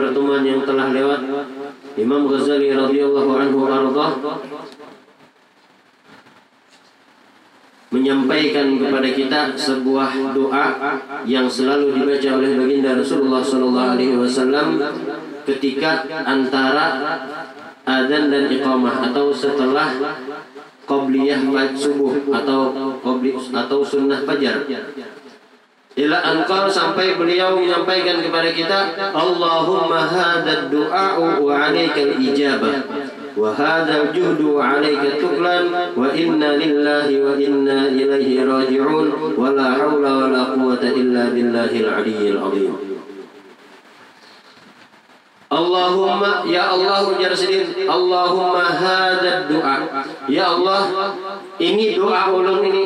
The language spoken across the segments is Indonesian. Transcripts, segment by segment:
pertemuan yang telah lewat. Imam Ghazali radhiyallahu anhu ardah menyampaikan kepada kita sebuah doa yang selalu dibaca oleh baginda Rasulullah sallallahu alaihi wasallam ketika antara adzan dan iqamah atau setelah qabliyah subuh atau qabli atau sunnah fajar ila anqar sampai beliau menyampaikan kepada kita Allahumma hadad du'a wa alaikal ijabah wa hadal juhdu alaika tuklan wa inna lillahi wa inna ilaihi raji'un wa la hawla wa la quwata illa billahil aliyyil azim. Allahumma ya Allah ujar Allahumma hadad du'a. Ya Allah ini doa ulun ini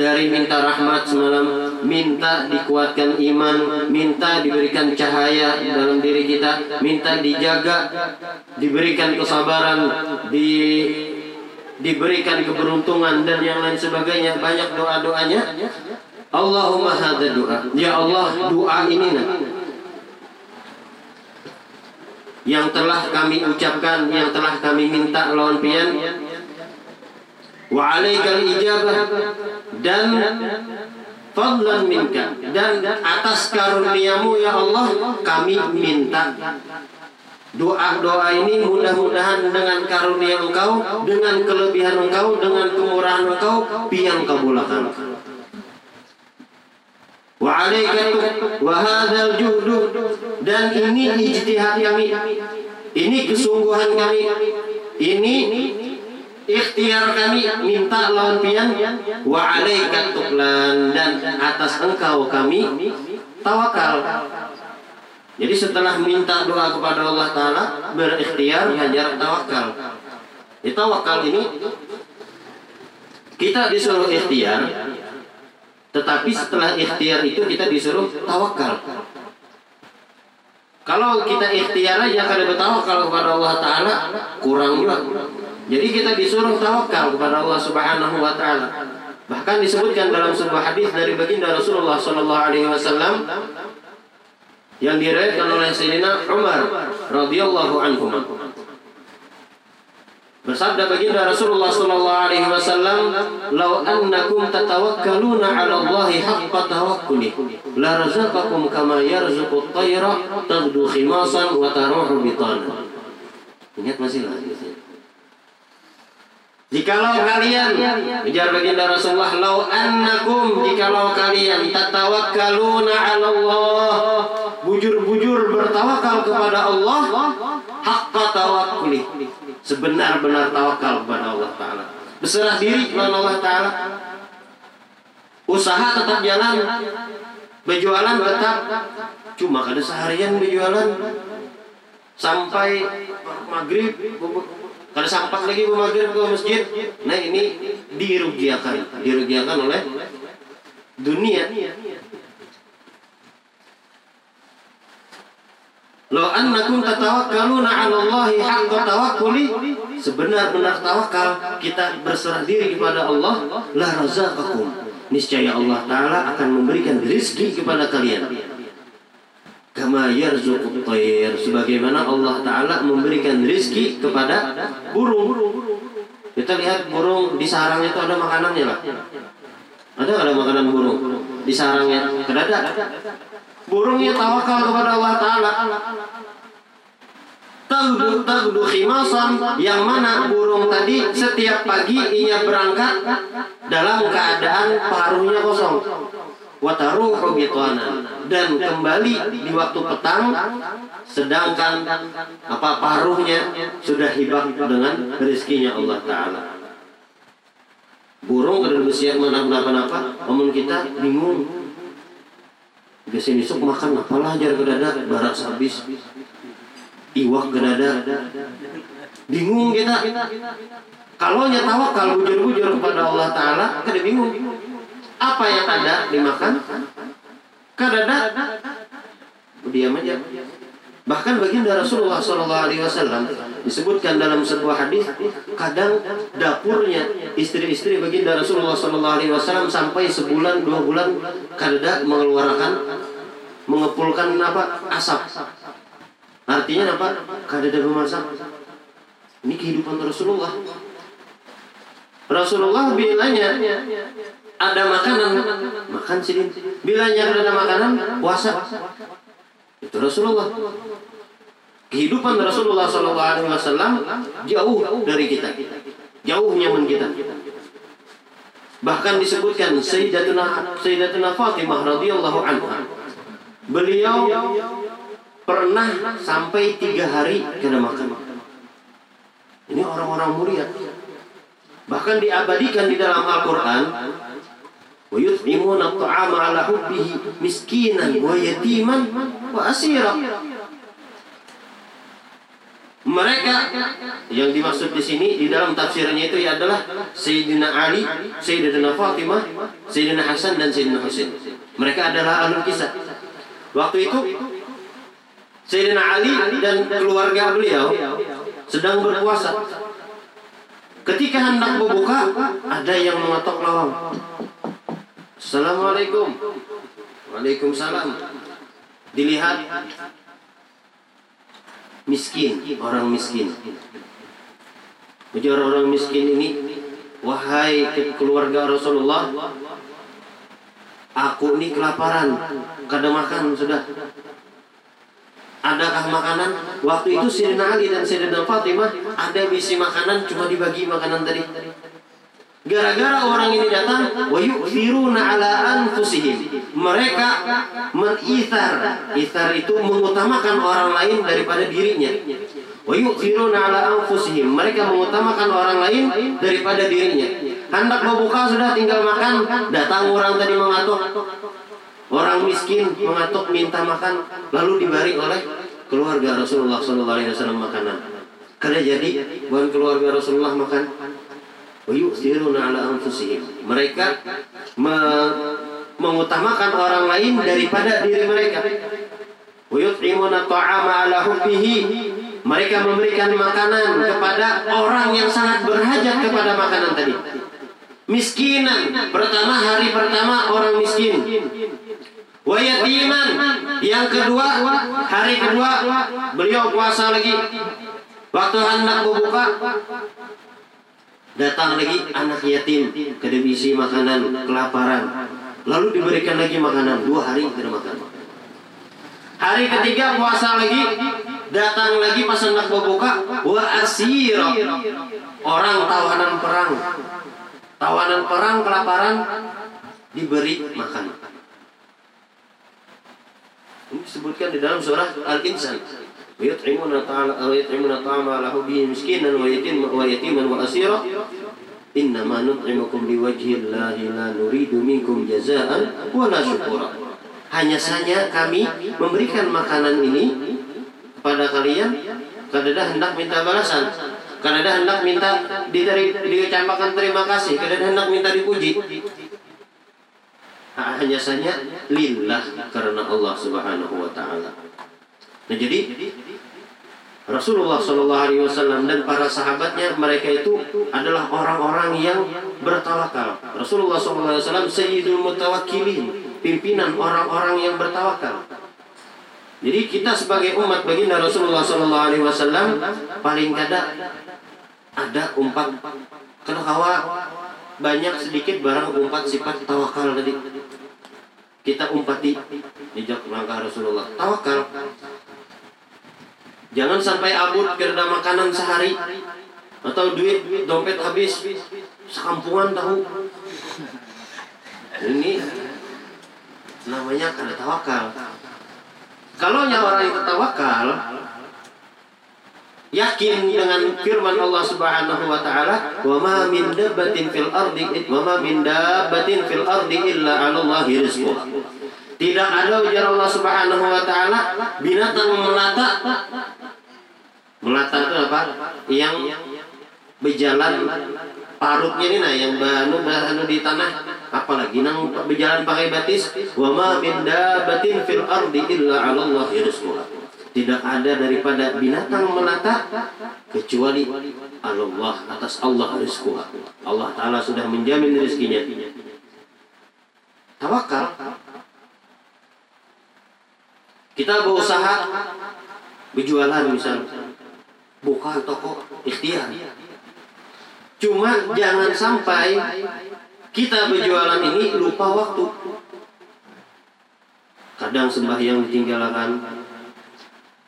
dari minta rahmat semalam, minta dikuatkan iman, minta diberikan cahaya dalam diri kita, minta dijaga, diberikan kesabaran, di diberikan keberuntungan dan yang lain sebagainya. Banyak doa-doanya. Allahumma hadza doa. Ya Allah, doa ini nah. Yang telah kami ucapkan, yang telah kami minta lawan pian, wa alaikal ijabah dan fadlan minka dan atas karuniamu ya Allah kami minta Doa-doa ini mudah-mudahan dengan karunia engkau, dengan kelebihan engkau, dengan kemurahan engkau, piang kabulakan. Wa alaika wa hadzal juhdu dan ini ijtihad kami. Ini kesungguhan kami. Ini ikhtiar kami minta lawan pian wa alaika tuklan dan atas engkau kami tawakal. Jadi setelah minta doa kepada Allah Ta'ala Berikhtiar, hajar tawakal. Di tawakal ini Kita disuruh ikhtiar Tetapi setelah ikhtiar itu kita disuruh tawakal. Kalau kita ikhtiar aja kada bertawakal kepada Allah Ta'ala Kurang juga jadi kita disuruh tawakal kepada Allah Subhanahu wa taala. Bahkan disebutkan dalam sebuah hadis dari baginda Rasulullah sallallahu alaihi wasallam yang diriwayatkan oleh Sayyidina Umar radhiyallahu anhu. Bersabda baginda Rasulullah sallallahu alaihi wasallam, "Lau annakum tatawakkaluna 'ala Allahi haqqa tawakkuli, la razaqakum kama yarzuqu at-tayra taghdu khimasan wa taruhu bitana." Ingat masih lah. Jikalau kalian ujar baginda Rasulullah lau annakum jikalau kalian tatawakkaluna 'ala Allah bujur-bujur bertawakal kepada Allah haqqa tawakkuli sebenar-benar tawakal kepada Allah taala. Berserah diri kepada Allah taala. Usaha tetap jalan berjualan tetap. Cuma kada seharian berjualan sampai maghrib kalau sampah lagi maghrib ke masjid, nah ini dirugiakan, dirugiakan oleh dunia. Lo annakum tatawakkaluna 'ala Allahi haqqa tawakkuli sebenar-benar tawakal kita berserah diri kepada Allah la razaqakum. Niscaya Allah taala akan memberikan rezeki kepada kalian kama yarzuqut sebagaimana Allah taala memberikan rezeki kepada burung. Kita lihat burung di sarang itu ada makanannya lah. Ada ada makanan burung di sarangnya? Tidak ada. Burungnya tawakal kepada Allah taala. Tagdu khimasan yang mana burung tadi setiap pagi ia berangkat dalam keadaan paruhnya kosong wataruhu bitwana dan kembali di waktu petang sedangkan apa paruhnya sudah hibah dengan rezekinya Allah taala. Burung kada bersiap menapa-napa namun kita bingung. Sini sok makan apalah jar kedada barat habis. Iwak kedada bingung kita. Kalau nyatawa kalau bujur-bujur kepada Allah Ta'ala kada bingung apa yang ada dimakan kadada diam aja bahkan baginda Rasulullah Shallallahu Alaihi Wasallam disebutkan dalam sebuah hadis kadang dapurnya istri-istri baginda Rasulullah Shallallahu Alaihi Wasallam sampai sebulan dua bulan kadang mengeluarkan mengepulkan apa asap Artinya apa? Kada ada memasak. Ini kehidupan Rasulullah. Rasulullah bilanya ada makanan, makan sidin. Bilanya ada makanan, puasa. Itu Rasulullah. Kehidupan Rasulullah Shallallahu Alaihi Wasallam jauh dari kita, jauh nyaman kita. Bahkan disebutkan Sayyidatuna Sayyidatuna Fatimah radhiyallahu anha. Beliau pernah sampai tiga hari kena makan. Ini orang-orang mulia. Bahkan diabadikan di dalam Al-Quran. وَيُطْعِمُونَ الطَّعَامَ عَلَى حُبِّهِ مِسْكِينًا وَيَتِيمًا وَأَسِيرًا mereka yang dimaksud di sini di dalam tafsirnya itu adalah Sayyidina Ali, Sayyidina Fatimah, Sayyidina Hasan dan Sayyidina Husain. Mereka adalah ahli kisah. Waktu itu Sayyidina Ali dan keluarga beliau sedang berpuasa. Ketika hendak berbuka, ada yang mengetok lawang. Assalamualaikum. Waalaikumsalam. Dilihat miskin, orang miskin. Ujar orang miskin ini, wahai keluarga Rasulullah, aku ini kelaparan, kada makan sudah. Adakah makanan? Waktu itu Sayyidina Ali dan Sayyidina Fatimah ada bisi makanan cuma dibagi makanan tadi. Gara-gara orang ini datang, wa yu'thiruna ala anfusihim. Mereka menithar. Ithar itu mengutamakan orang lain daripada dirinya. Wa yu'thiruna ala anfusihim. Mereka mengutamakan orang lain daripada dirinya. Hendak membuka sudah tinggal makan, datang orang tadi mengatuk. Orang miskin mengatuk minta makan, lalu diberi oleh keluarga Rasulullah SAW makanan. Karena jadi bukan keluarga Rasulullah makan, ala anfusihim. Mereka me mengutamakan orang lain daripada diri mereka. ta'ama ala hubbihi. Mereka memberikan makanan kepada orang yang sangat berhajat kepada makanan tadi. Miskinan. Pertama hari pertama orang miskin. Wayatiman. Yang kedua hari kedua beliau puasa lagi. Waktu hendak berbuka Datang lagi anak yatim ke divisi makanan kelaparan. Lalu diberikan lagi makanan dua hari tidak makan. Hari ketiga puasa lagi datang lagi pas hendak berbuka wa asir orang tawanan perang tawanan perang kelaparan diberi makan ini disebutkan di dalam surah Al-Insan ويطعمون الطعام ويطعمون الطعام على حبه مسكينا ويتيما ويتيما واسيرا انما نطعمكم لوجه الله لا نريد منكم جزاء ولا شكورا hanya saja kami memberikan makanan ini kepada kalian karena hendak minta balasan karena hendak minta diteri, diucapkan terima kasih karena hendak minta dipuji hanya saja lillah karena Allah Subhanahu wa taala Nah jadi Rasulullah Shallallahu Alaihi Wasallam dan para sahabatnya mereka itu adalah orang-orang yang bertawakal. Rasulullah Shallallahu Alaihi Wasallam Sayyidul pimpinan orang-orang yang bertawakal. Jadi kita sebagai umat baginda Rasulullah Shallallahu Alaihi Wasallam paling kada ada umpat kalau kawa banyak sedikit barang umpat sifat tawakal tadi kita umpati jejak langkah Rasulullah tawakal Jangan sampai abut karena makanan sehari atau duit dompet habis sekampungan tahu. Ini namanya kada tawakal. Kalau orang itu tawakal, yakin dengan firman Allah Subhanahu wa taala, "Wa ma min dabbatin fil ardi wa ma min dabbatin fil ardi illa 'ala Allahi rizquha." Tidak ada ujar Allah Subhanahu wa taala binatang melata Melata itu apa? Yang berjalan parutnya ini nah yang banu banu di tanah. Apalagi nang berjalan pakai batis. Wa ma min dabatin fil ardi illa 'ala Allah rizquha. Tidak ada daripada binatang melata kecuali Allah atas Allah rizquha. Allah taala sudah menjamin rezekinya. Tawakal. Kita berusaha berjualan misal buka toko ikhtiar. Cuma jangan sampai kita berjualan ini lupa waktu. Kadang sembahyang ditinggalkan.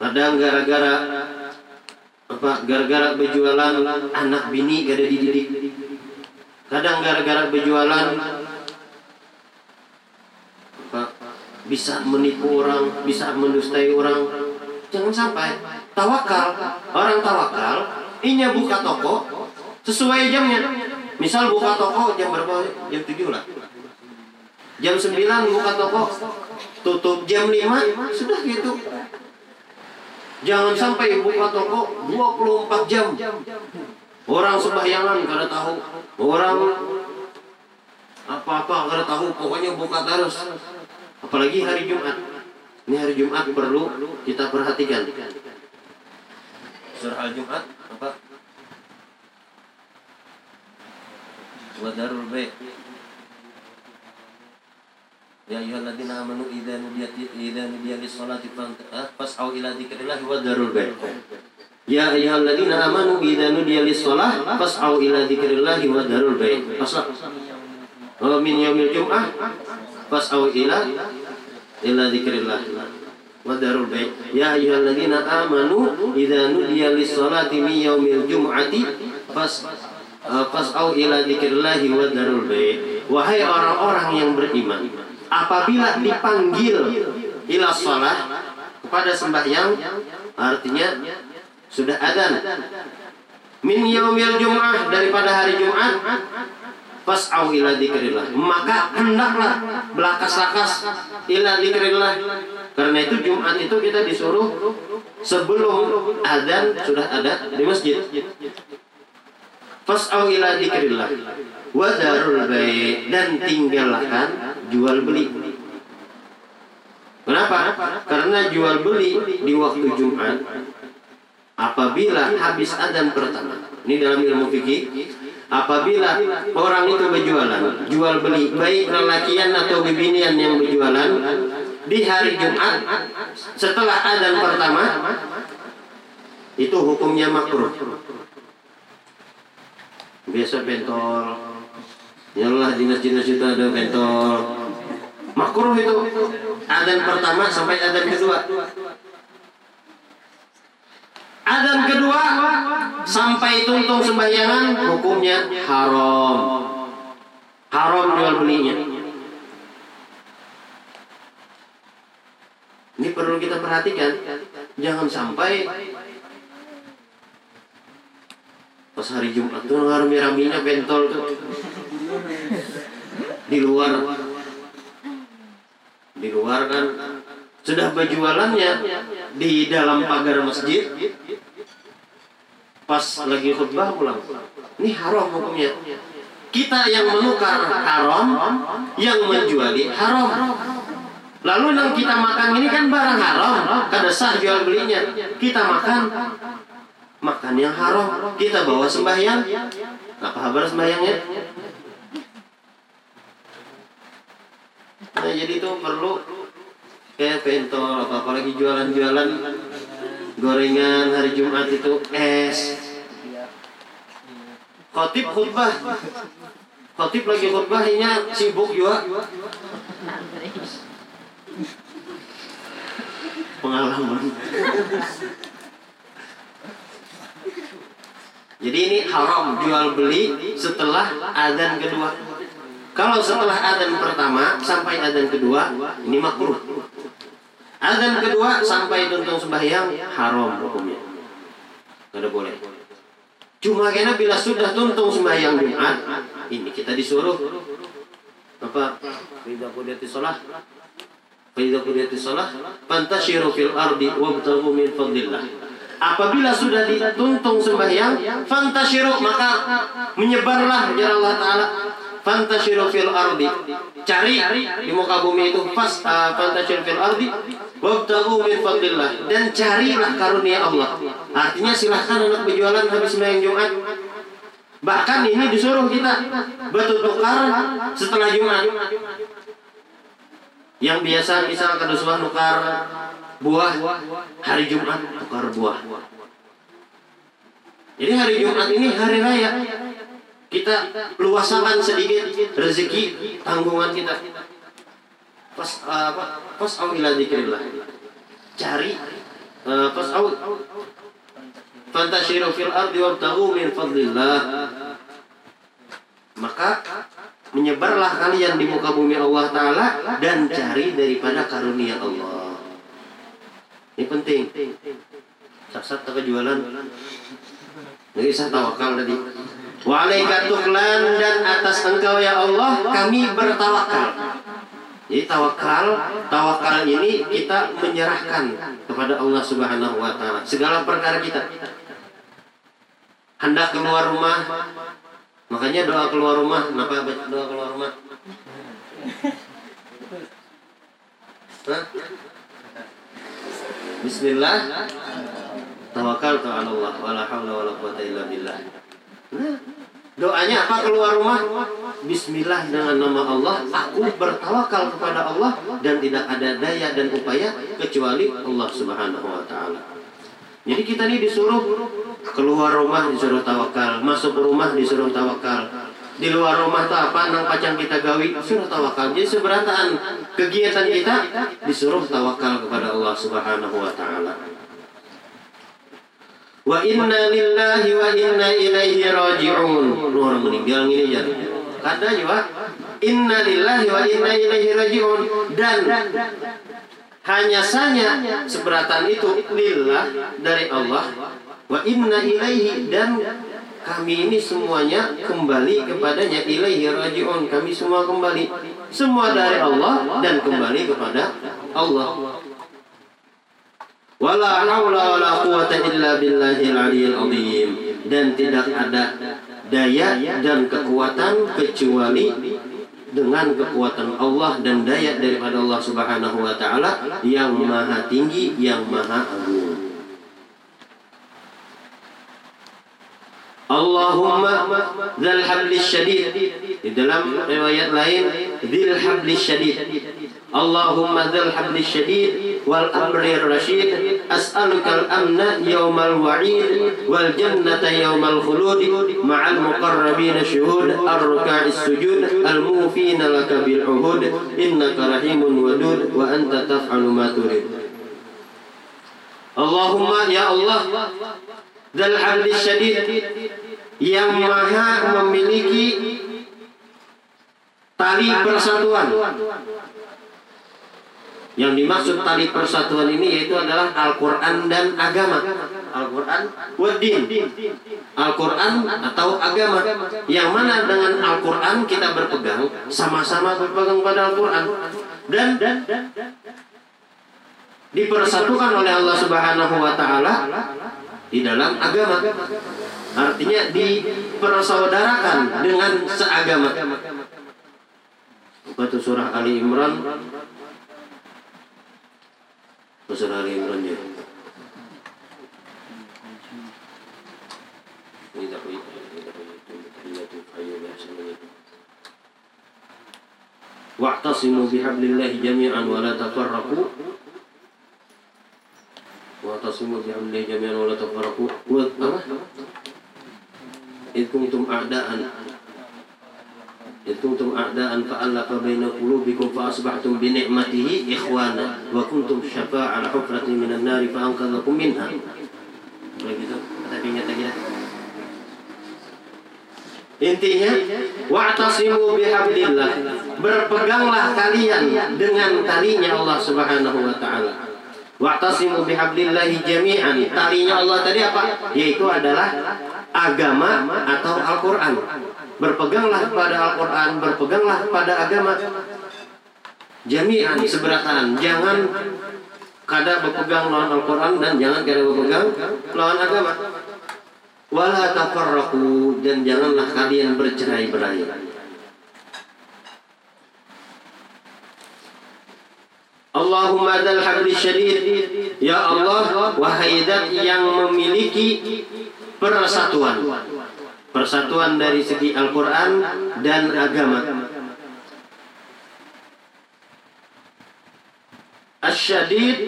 Kadang gara-gara apa gara-gara berjualan anak bini gak dididik. Kadang gara-gara berjualan apa bisa menipu orang bisa mendustai orang. Jangan sampai tawakal. Orang tawakal inya buka toko sesuai jamnya. Misal buka toko jam berapa? Jam 7 lah. Jam 9 buka toko tutup jam 5 sudah gitu. Jangan sampai buka toko 24 jam. Orang sebahyangan kada tahu. Orang apa-apa kada tahu. Pokoknya buka terus. Apalagi hari Jumat. Ini hari Jumat perlu kita perhatikan surah al-Jumat apa wadarul bay Ya ayyuhalladzina amanu idza nudiyat idza nudiya lis-salati fas'au ila dzikrillah wa darul bay. Ya ayyuhalladzina amanu idza nudiya lis-salah fas'au ila dzikrillah wa darul bay. Fasal. Wa min yaumil jum'ah fas'au ila ila dzikrillah darul bay. Ya ayyuhalladzina amanu idza nudiya lis-salati min yaumil jum'ati fas fas'au ila dzikrillah wa darul bay. Wahai orang-orang yang beriman, apabila dipanggil ila sholat kepada sembahyang artinya sudah adzan min yaumil jum'ah daripada hari Jumat fas'au ila dzikrillah maka hendaklah belakas-lakas ila dzikrillah karena itu Jumat itu kita disuruh sebelum adzan sudah ada di masjid fas'au ila dzikrillah wa darul dan tinggalkan jual beli. Kenapa? Karena jual beli di waktu Jumat apabila habis adzan pertama. Ini dalam ilmu fikih. Apabila orang itu berjualan, jual beli baik lelakian atau bibinian yang berjualan di hari Jumat setelah adzan pertama itu hukumnya makruh. Biasa bentol Yalah dinas-dinas itu ada bentol. Makruh itu. Adan pertama sampai adan kedua. Adan kedua sampai tuntung sembahyangan hukumnya haram. Haram jual belinya. Ini perlu kita perhatikan. Jangan sampai pas hari Jumat tuh rame-ramenya bentol tuh. Di luar. Di luar kan. Sudah berjualannya di dalam pagar masjid. Pas lagi khutbah pulang. Ini haram hukumnya. Kita yang menukar haram yang menjuali haram lalu yang kita makan ini kan barang haram kada sah jual belinya. Kita makan makan yang haram kita bawa sembahyang. Apa kabar sembahyangnya. Nah jadi itu perlu kayak pentol apa apalagi jualan-jualan gorengan hari Jumat itu es. Khotib khutbah. Khotib lagi khutbah ini sibuk juga pengalaman jadi ini haram jual beli setelah adzan kedua. Kalau setelah adzan pertama sampai adzan kedua ini makruh. Adzan kedua sampai tuntung sembahyang haram hukumnya. Tidak boleh. Cuma karena bila sudah tuntung sembahyang Jumat, ini kita disuruh apa? Tidak boleh sholat. Tidak boleh sholat. Pantashiru fil ardi wabtagu min fadlillah. Apabila sudah dituntung sembahyang fantasyiru maka menyebarlah ya Allah taala fantasyiru fil ardi. Cari di muka bumi itu fas uh, fantasyiru fil ardi wabtagu min fadlillah. Dan carilah karunia Allah. Artinya silahkan anak berjualan habis sembahyang Jumat. Bahkan ini disuruh kita bertukar setelah Jumat yang biasa misal kada nukar buah hari Jumat tukar buah. Jadi hari Jumat ini hari raya. Kita luasakan sedikit rezeki tanggungan kita. Pas apa pas ila dzikrillah. Cari pas au fantashiru fil ardi wabtaghu min fadlillah. Maka menyebarlah kalian di muka bumi Allah taala dan cari daripada karunia Allah. Ini penting. Sat tak jualan Nggak tawakal tadi. Wa tuklan dan atas engkau ya Allah kami bertawakal. Jadi tawakal, tawakal ini kita menyerahkan kepada Allah Subhanahu wa taala. Segala perkara kita. Hendak keluar rumah, makanya doa keluar rumah, kenapa doa keluar rumah? Hah? Bismillah. Tawakal ala Allah wala haula wala quwata illa billah. Doanya apa keluar rumah? Bismillah dengan nama Allah, aku bertawakal kepada Allah dan tidak ada daya dan upaya kecuali Allah Subhanahu wa taala. Jadi kita ini disuruh keluar rumah disuruh tawakal, masuk rumah disuruh tawakal. Di luar rumah itu apa? Nang pacang kita gawi disuruh tawakal. Jadi seberataan kegiatan kita disuruh tawakal kepada Allah Subhanahu wa taala. Wa inna lillahi wa inna ilaihi raji'un. Orang meninggal ini ya. Kata juga inna lillahi wa inna ilaihi raji'un dan hanya saja seberatan itu lillah dari Allah. Wa inna ilaihi dan kami ini semuanya kembali kepadanya. Ilaihi raji'un kami semua kembali. Semua dari Allah dan kembali kepada Allah. Wala haula wala quwata illa billahil aliyil azim. Dan tidak ada daya dan kekuatan kecuali dengan kekuatan Allah dan daya daripada Allah Subhanahu wa taala yang maha tinggi yang maha agung. Allahumma dzal hablis syadid. Di dalam riwayat lain dzil hablis syadid Allahumma dzal hablis syadid wal amri rasyid as'aluka al-amna yawmal wa'id wal jannata yawmal khulud. Ma'al muqarrabin syuhud ar-ruka'is sujud al-mufina laka bil uhud innaka rahimun wadud wa anta taf'alu ma Allahumma ya Allah Dal hadis syadid yang maha memiliki tali persatuan. Yang dimaksud tali persatuan ini yaitu adalah Al-Quran dan agama. Al-Quran wadin. Al-Quran atau agama. Yang mana dengan Al-Quran kita berpegang, sama-sama berpegang pada Al-Quran. Dan, dan, dan dipersatukan oleh Allah Subhanahu wa taala di dalam agama. Artinya dipersaudarakan dengan seagama. Batu surah Ali Imran Surah Ali Imran ya. Wa'tasimu bihablillahi jami'an wa la tafarraqu واعتصموا بحبل جميعا ولا تفرقوا إذ كنتم أعداء إذ كنتم أعداء فألف بين قلوبكم فأصبحتم بنعمته إخوانا وكنتم شفاء على حفرة من النار فأنقذكم منها begitu tapi nyata kita Intinya wa'tasimu bihablillah berpeganglah kalian dengan talinya Allah Subhanahu wa taala Wa'tasimu bihablillahi jami'an. Talinya Allah tadi apa? Yaitu adalah agama atau Al-Qur'an. Berpeganglah pada Al-Qur'an, berpeganglah pada agama. Jami'an seberataan. Jangan kada berpegang lawan Al-Qur'an dan jangan kada berpegang lawan agama. Wala tafarraqu dan janganlah kalian bercerai-berai. Allahumma dal habli syadid Ya Allah Wahai dat yang memiliki Persatuan Persatuan dari segi Al-Quran Dan agama. Asyadid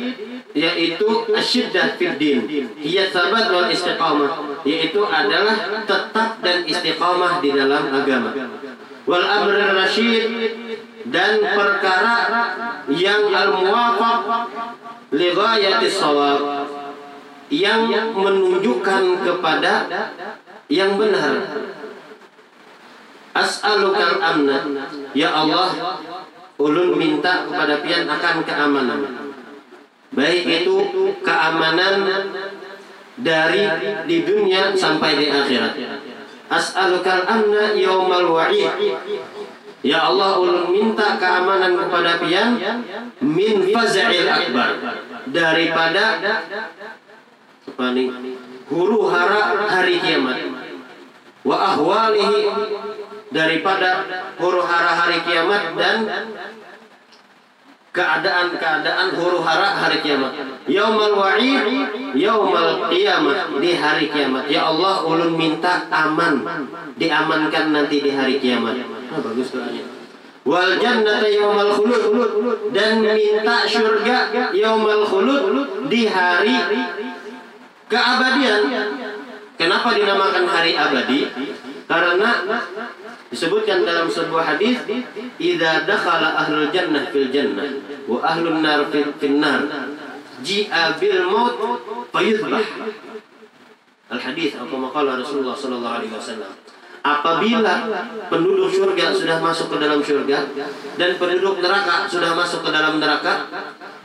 yaitu asyiddah fid din. Hiya sabat wal istiqamah. Yaitu adalah tetap dan istiqamah di dalam agama. Wal amr rasyid dan perkara yang al muwafaq li ghayati shawab. Yang menunjukkan kepada yang benar. As'alukal amna. Ya Allah ulun minta kepada pian akan keamanan. Baik itu keamanan dari di dunia sampai di akhirat. As'alukal amna yaumal wa'id. Ya Allah ulun minta keamanan kepada pian min faza'il akbar. Daripada apa huru hara hari kiamat wa ahwalihi daripada huru hara hari kiamat dan keadaan-keadaan huru hara hari kiamat. Yaumal wa'id, yaumal qiyamah di hari kiamat. Ya Allah, ulun minta aman, diamankan nanti di hari kiamat. Oh, bagus doanya. Wal jannata yaumal khulud dan minta surga yaumal khulud di hari keabadian. Kenapa dinamakan hari abadi? Karena Disebutkan dalam sebuah hadis, "Idza dakhala ahlul jannah fil jannah wa ahlun nar fil, nar, ji'a bil maut fayudbah." Al hadis atau maqala Rasulullah sallallahu alaihi wasallam. Apabila penduduk surga sudah masuk ke dalam surga dan penduduk neraka sudah masuk ke dalam neraka,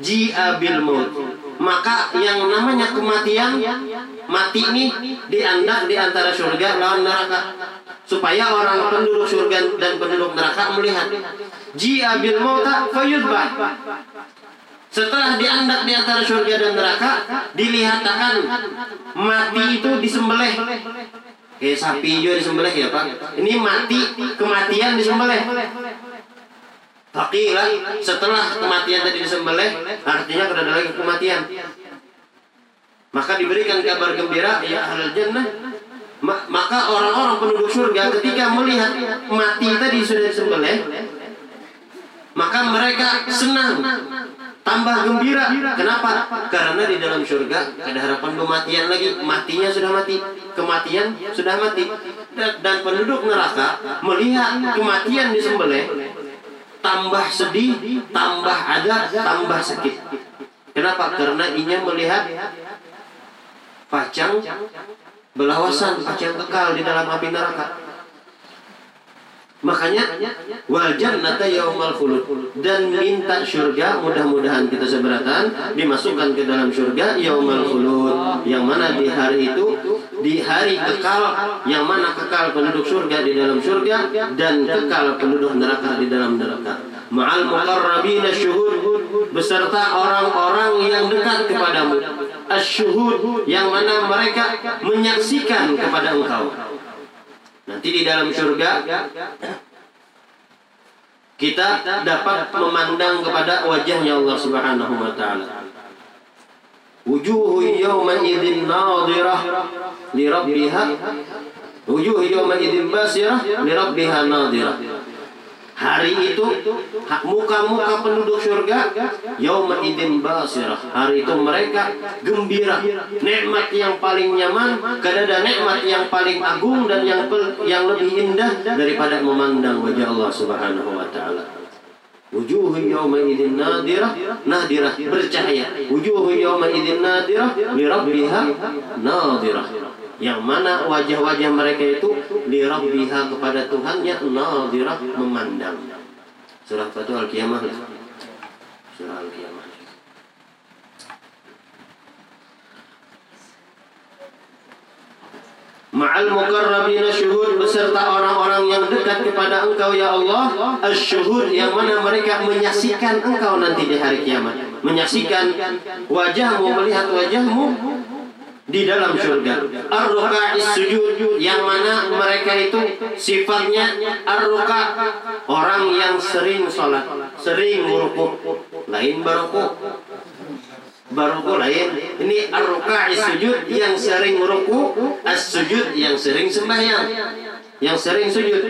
ji'a bil maut. Maka yang namanya kematian mati ini diandak di antara surga lawan neraka. Supaya orang penduduk surga dan penduduk neraka melihat. Jia bil mauta fayudbah setelah diandak di antara surga dan neraka dilihatkan mati itu disembelih. Kayak sapi juga disembelih ya pak? Ini mati kematian disembelih Fakilah setelah kematian tadi disembelih artinya tidak ada lagi kematian. Maka diberikan kabar gembira ya ahlul jannah. Maka orang-orang penduduk surga ketika melihat mati tadi sudah disembelih maka mereka senang tambah gembira. Kenapa? Karena di dalam surga ada harapan kematian lagi. Matinya sudah mati kematian sudah mati. Dan, penduduk neraka melihat kematian disembelih tambah sedih tambah ada tambah sakit kenapa karena inya melihat pacang belawasan yang kekal di dalam api neraka. Makanya wal jannata yaumal khulud. Dan minta surga mudah-mudahan kita seberatan dimasukkan ke dalam surga yaumal khulud. Yang mana di hari itu di hari kekal yang mana kekal penduduk surga di dalam surga dan kekal penduduk neraka di dalam neraka. Ma'al muqarrabin syuhud beserta orang-orang yang dekat kepadamu. Asyuhud yang mana mereka menyaksikan kepada engkau. Nanti di dalam surga kita dapat memandang kepada wajahnya Allah Subhanahu wa taala. Wujuhu yawma idzin nadhirah li rabbiha Wujuhu yawma idzin basirah li rabbiha nadhirah Hari itu muka-muka penduduk surga yauma idin basirah. Hari itu mereka gembira. Nikmat yang paling nyaman, kadada nikmat yang paling agung dan yang yang lebih indah daripada memandang wajah Allah Subhanahu wa taala. Wujuh yawma idin nadirah nadirah bercahaya. Wujuh yawma idin nadirah li rabbiha nadirah yang mana wajah-wajah mereka itu lirabbiha kepada Tuhannya nadirah memandang. Surah Fatul Al-Qiyamah. Surah Al-Qiyamah. Ma'al mukarrabina syuhud beserta orang-orang yang dekat kepada engkau ya Allah Asyuhud yang mana mereka menyaksikan engkau nanti di hari kiamat Menyaksikan wajahmu, melihat wajahmu di dalam surga. Ar-ruka'is sujud yang mana mereka itu sifatnya ar-ruka orang yang sering sholat, sering meruku, lain baruku. Baruku lain. Ini ar-ruka'is sujud yang sering meruku, as-sujud yang sering sembahyang, yang sering sujud.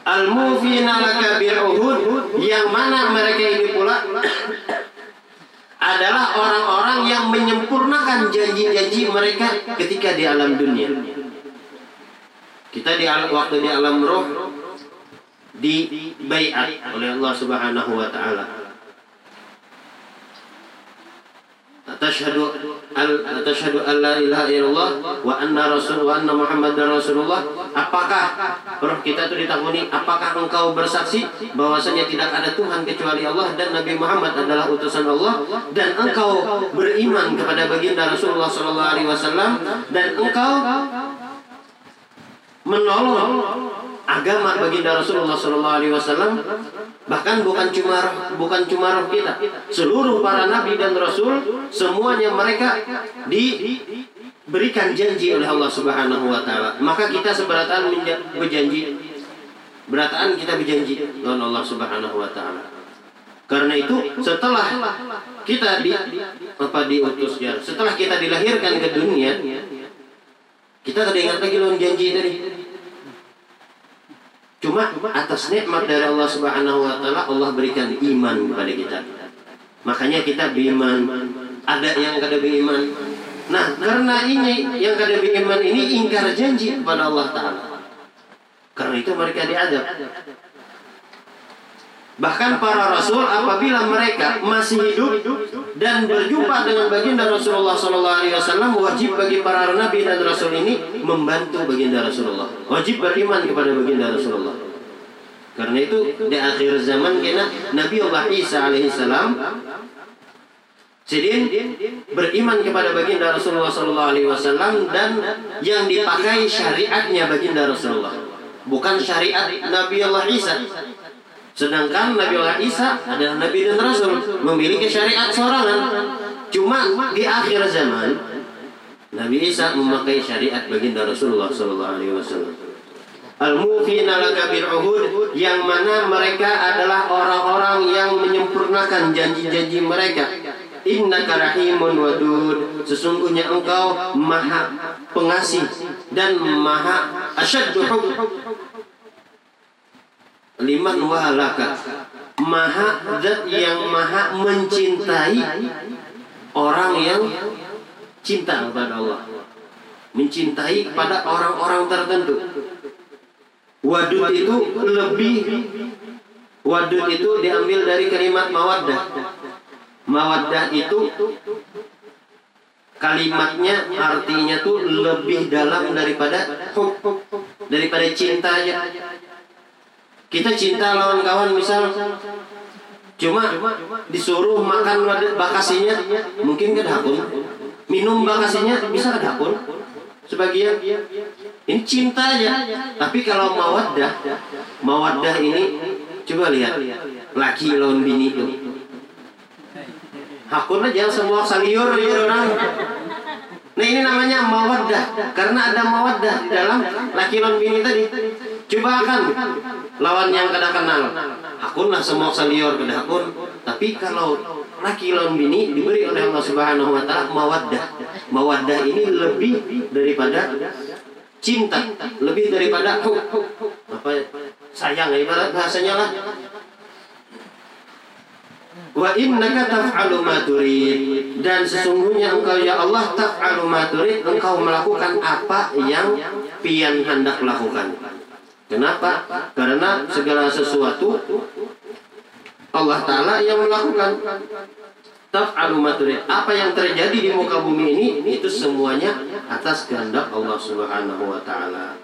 Al-mufina laka yang mana mereka ini pula adalah orang-orang yang menyempurnakan janji-janji mereka ketika di alam dunia. Kita di alam, waktu di alam roh di bayat oleh Allah Subhanahu wa taala. Wa anna rasul wa anna muhammadar rasulullah. Apakah roh kita itu ditakuni? Apakah engkau bersaksi bahwasanya tidak ada Tuhan kecuali Allah dan Nabi Muhammad adalah utusan Allah? Dan engkau beriman kepada baginda Rasulullah wasallam dan engkau menolong agama baginda Rasulullah sallallahu alaihi wasallam Bahkan bukan cuma bukan cuma roh kita, seluruh para nabi dan rasul semuanya mereka diberikan janji oleh Allah Subhanahu wa taala. Maka kita seberataan berjanji berataan kita berjanji dengan Allah Subhanahu wa taala. Karena itu setelah kita di apa diutus ya, setelah kita dilahirkan ke dunia, kita teringat lagi lawan janji tadi Cuma atas nikmat dari Allah Subhanahu wa taala Allah berikan iman kepada kita. Makanya kita beriman. Ada yang kada beriman. Nah, karena ini yang kada beriman ini ingkar janji kepada Allah taala. Karena itu mereka diadab. Bahkan para rasul apabila mereka masih hidup dan berjumpa dengan baginda Rasulullah Alaihi Wasallam wajib bagi para nabi dan rasul ini membantu baginda Rasulullah. Wajib beriman kepada baginda Rasulullah. Karena itu di akhir zaman kena Nabi Allah Isa alaihissalam Sidin beriman kepada baginda Rasulullah Sallallahu Alaihi Wasallam dan yang dipakai syariatnya baginda Rasulullah, bukan syariat Nabi Allah Isa. Sedangkan Nabi Allah Isa adalah Nabi dan Rasul memiliki syariat sorangan. Cuma di akhir zaman Nabi Isa memakai syariat baginda Rasulullah Sallallahu Alaihi Wasallam. Al-mufina bil uhud yang mana mereka adalah orang-orang yang menyempurnakan janji-janji mereka. Inna karahimun wadud Sesungguhnya engkau maha pengasih Dan maha asyaddu liman walaka maha zat yang maha mencintai orang yang cinta kepada Allah. Mencintai pada orang-orang tertentu. Wadud itu lebih. Wadud itu diambil dari kalimat mawaddah. Mawaddah itu kalimatnya artinya tuh lebih dalam daripada daripada cintanya kita cinta lawan kawan misal. Cuma disuruh makan bakasinya mungkin ke dapur. Minum bakasinya bisa ke dapur. Sebagian ini cinta aja. Tapi kalau mawaddah mawaddah ini coba lihat laki lawan bini itu. Hakun aja semua saliur orang. Nah ini namanya mawaddah. Karena ada mawaddah dalam laki lawan bini tadi. Coba akan lawan yang kada kenal. Hakun lah semua salior kada hakun. Tapi kalau laki lawan bini diberi oleh Allah Subhanahu wa taala mawaddah. Mawaddah ini lebih daripada cinta lebih daripada apa sayang ibarat bahasanya lah. Wa innaka taf'alu ma turid. Dan sesungguhnya engkau ya Allah taf'alu ma turid. Engkau melakukan apa yang pian hendak lakukan. Kenapa? Karena segala sesuatu Allah Ta'ala yang melakukan Apa yang terjadi di muka bumi ini Itu semuanya atas kehendak Allah Subhanahu wa Ta'ala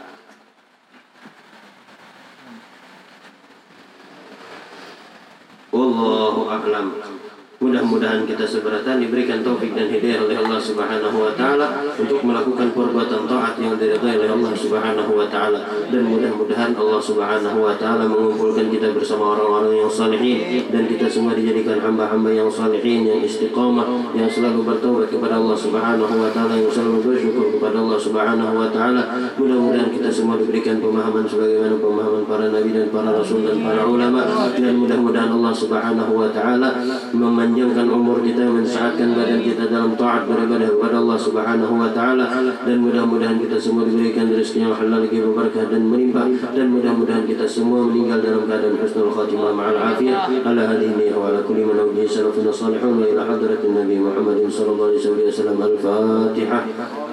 Wallahu a'lam. Mudah-mudahan kita seberatan diberikan taufik dan hidayah oleh Allah Subhanahu wa taala untuk melakukan perbuatan taat yang diridhai oleh Allah Subhanahu wa taala. Dan mudah-mudahan Allah Subhanahu wa taala mengumpulkan kita bersama orang-orang yang salihin dan kita semua dijadikan hamba-hamba yang salihin yang istiqamah yang selalu bertobat kepada Allah Subhanahu wa taala yang selalu bersyukur kepada Allah Subhanahu wa taala. Mudah-mudahan kita semua diberikan pemahaman sebagaimana pemahaman para nabi dan para rasul dan para ulama. Dan mudah-mudahan Allah Subhanahu wa taala memanjangkan umur kita, mensehatkan badan kita dalam taat beribadah kepada Allah Subhanahu wa taala. Dan mudah-mudahan kita semua diberikan rezeki yang halal lagi berkah dan melimpah dan mudah-mudahan kita semua meninggal dalam keadaan husnul khatimah ma'al afiyah. Ala hadhihi wa ala kulli man awjihi salafun salihun wa ila hadratin nabi Muhammadin sallallahu alaihi wasallam. Al-fatihah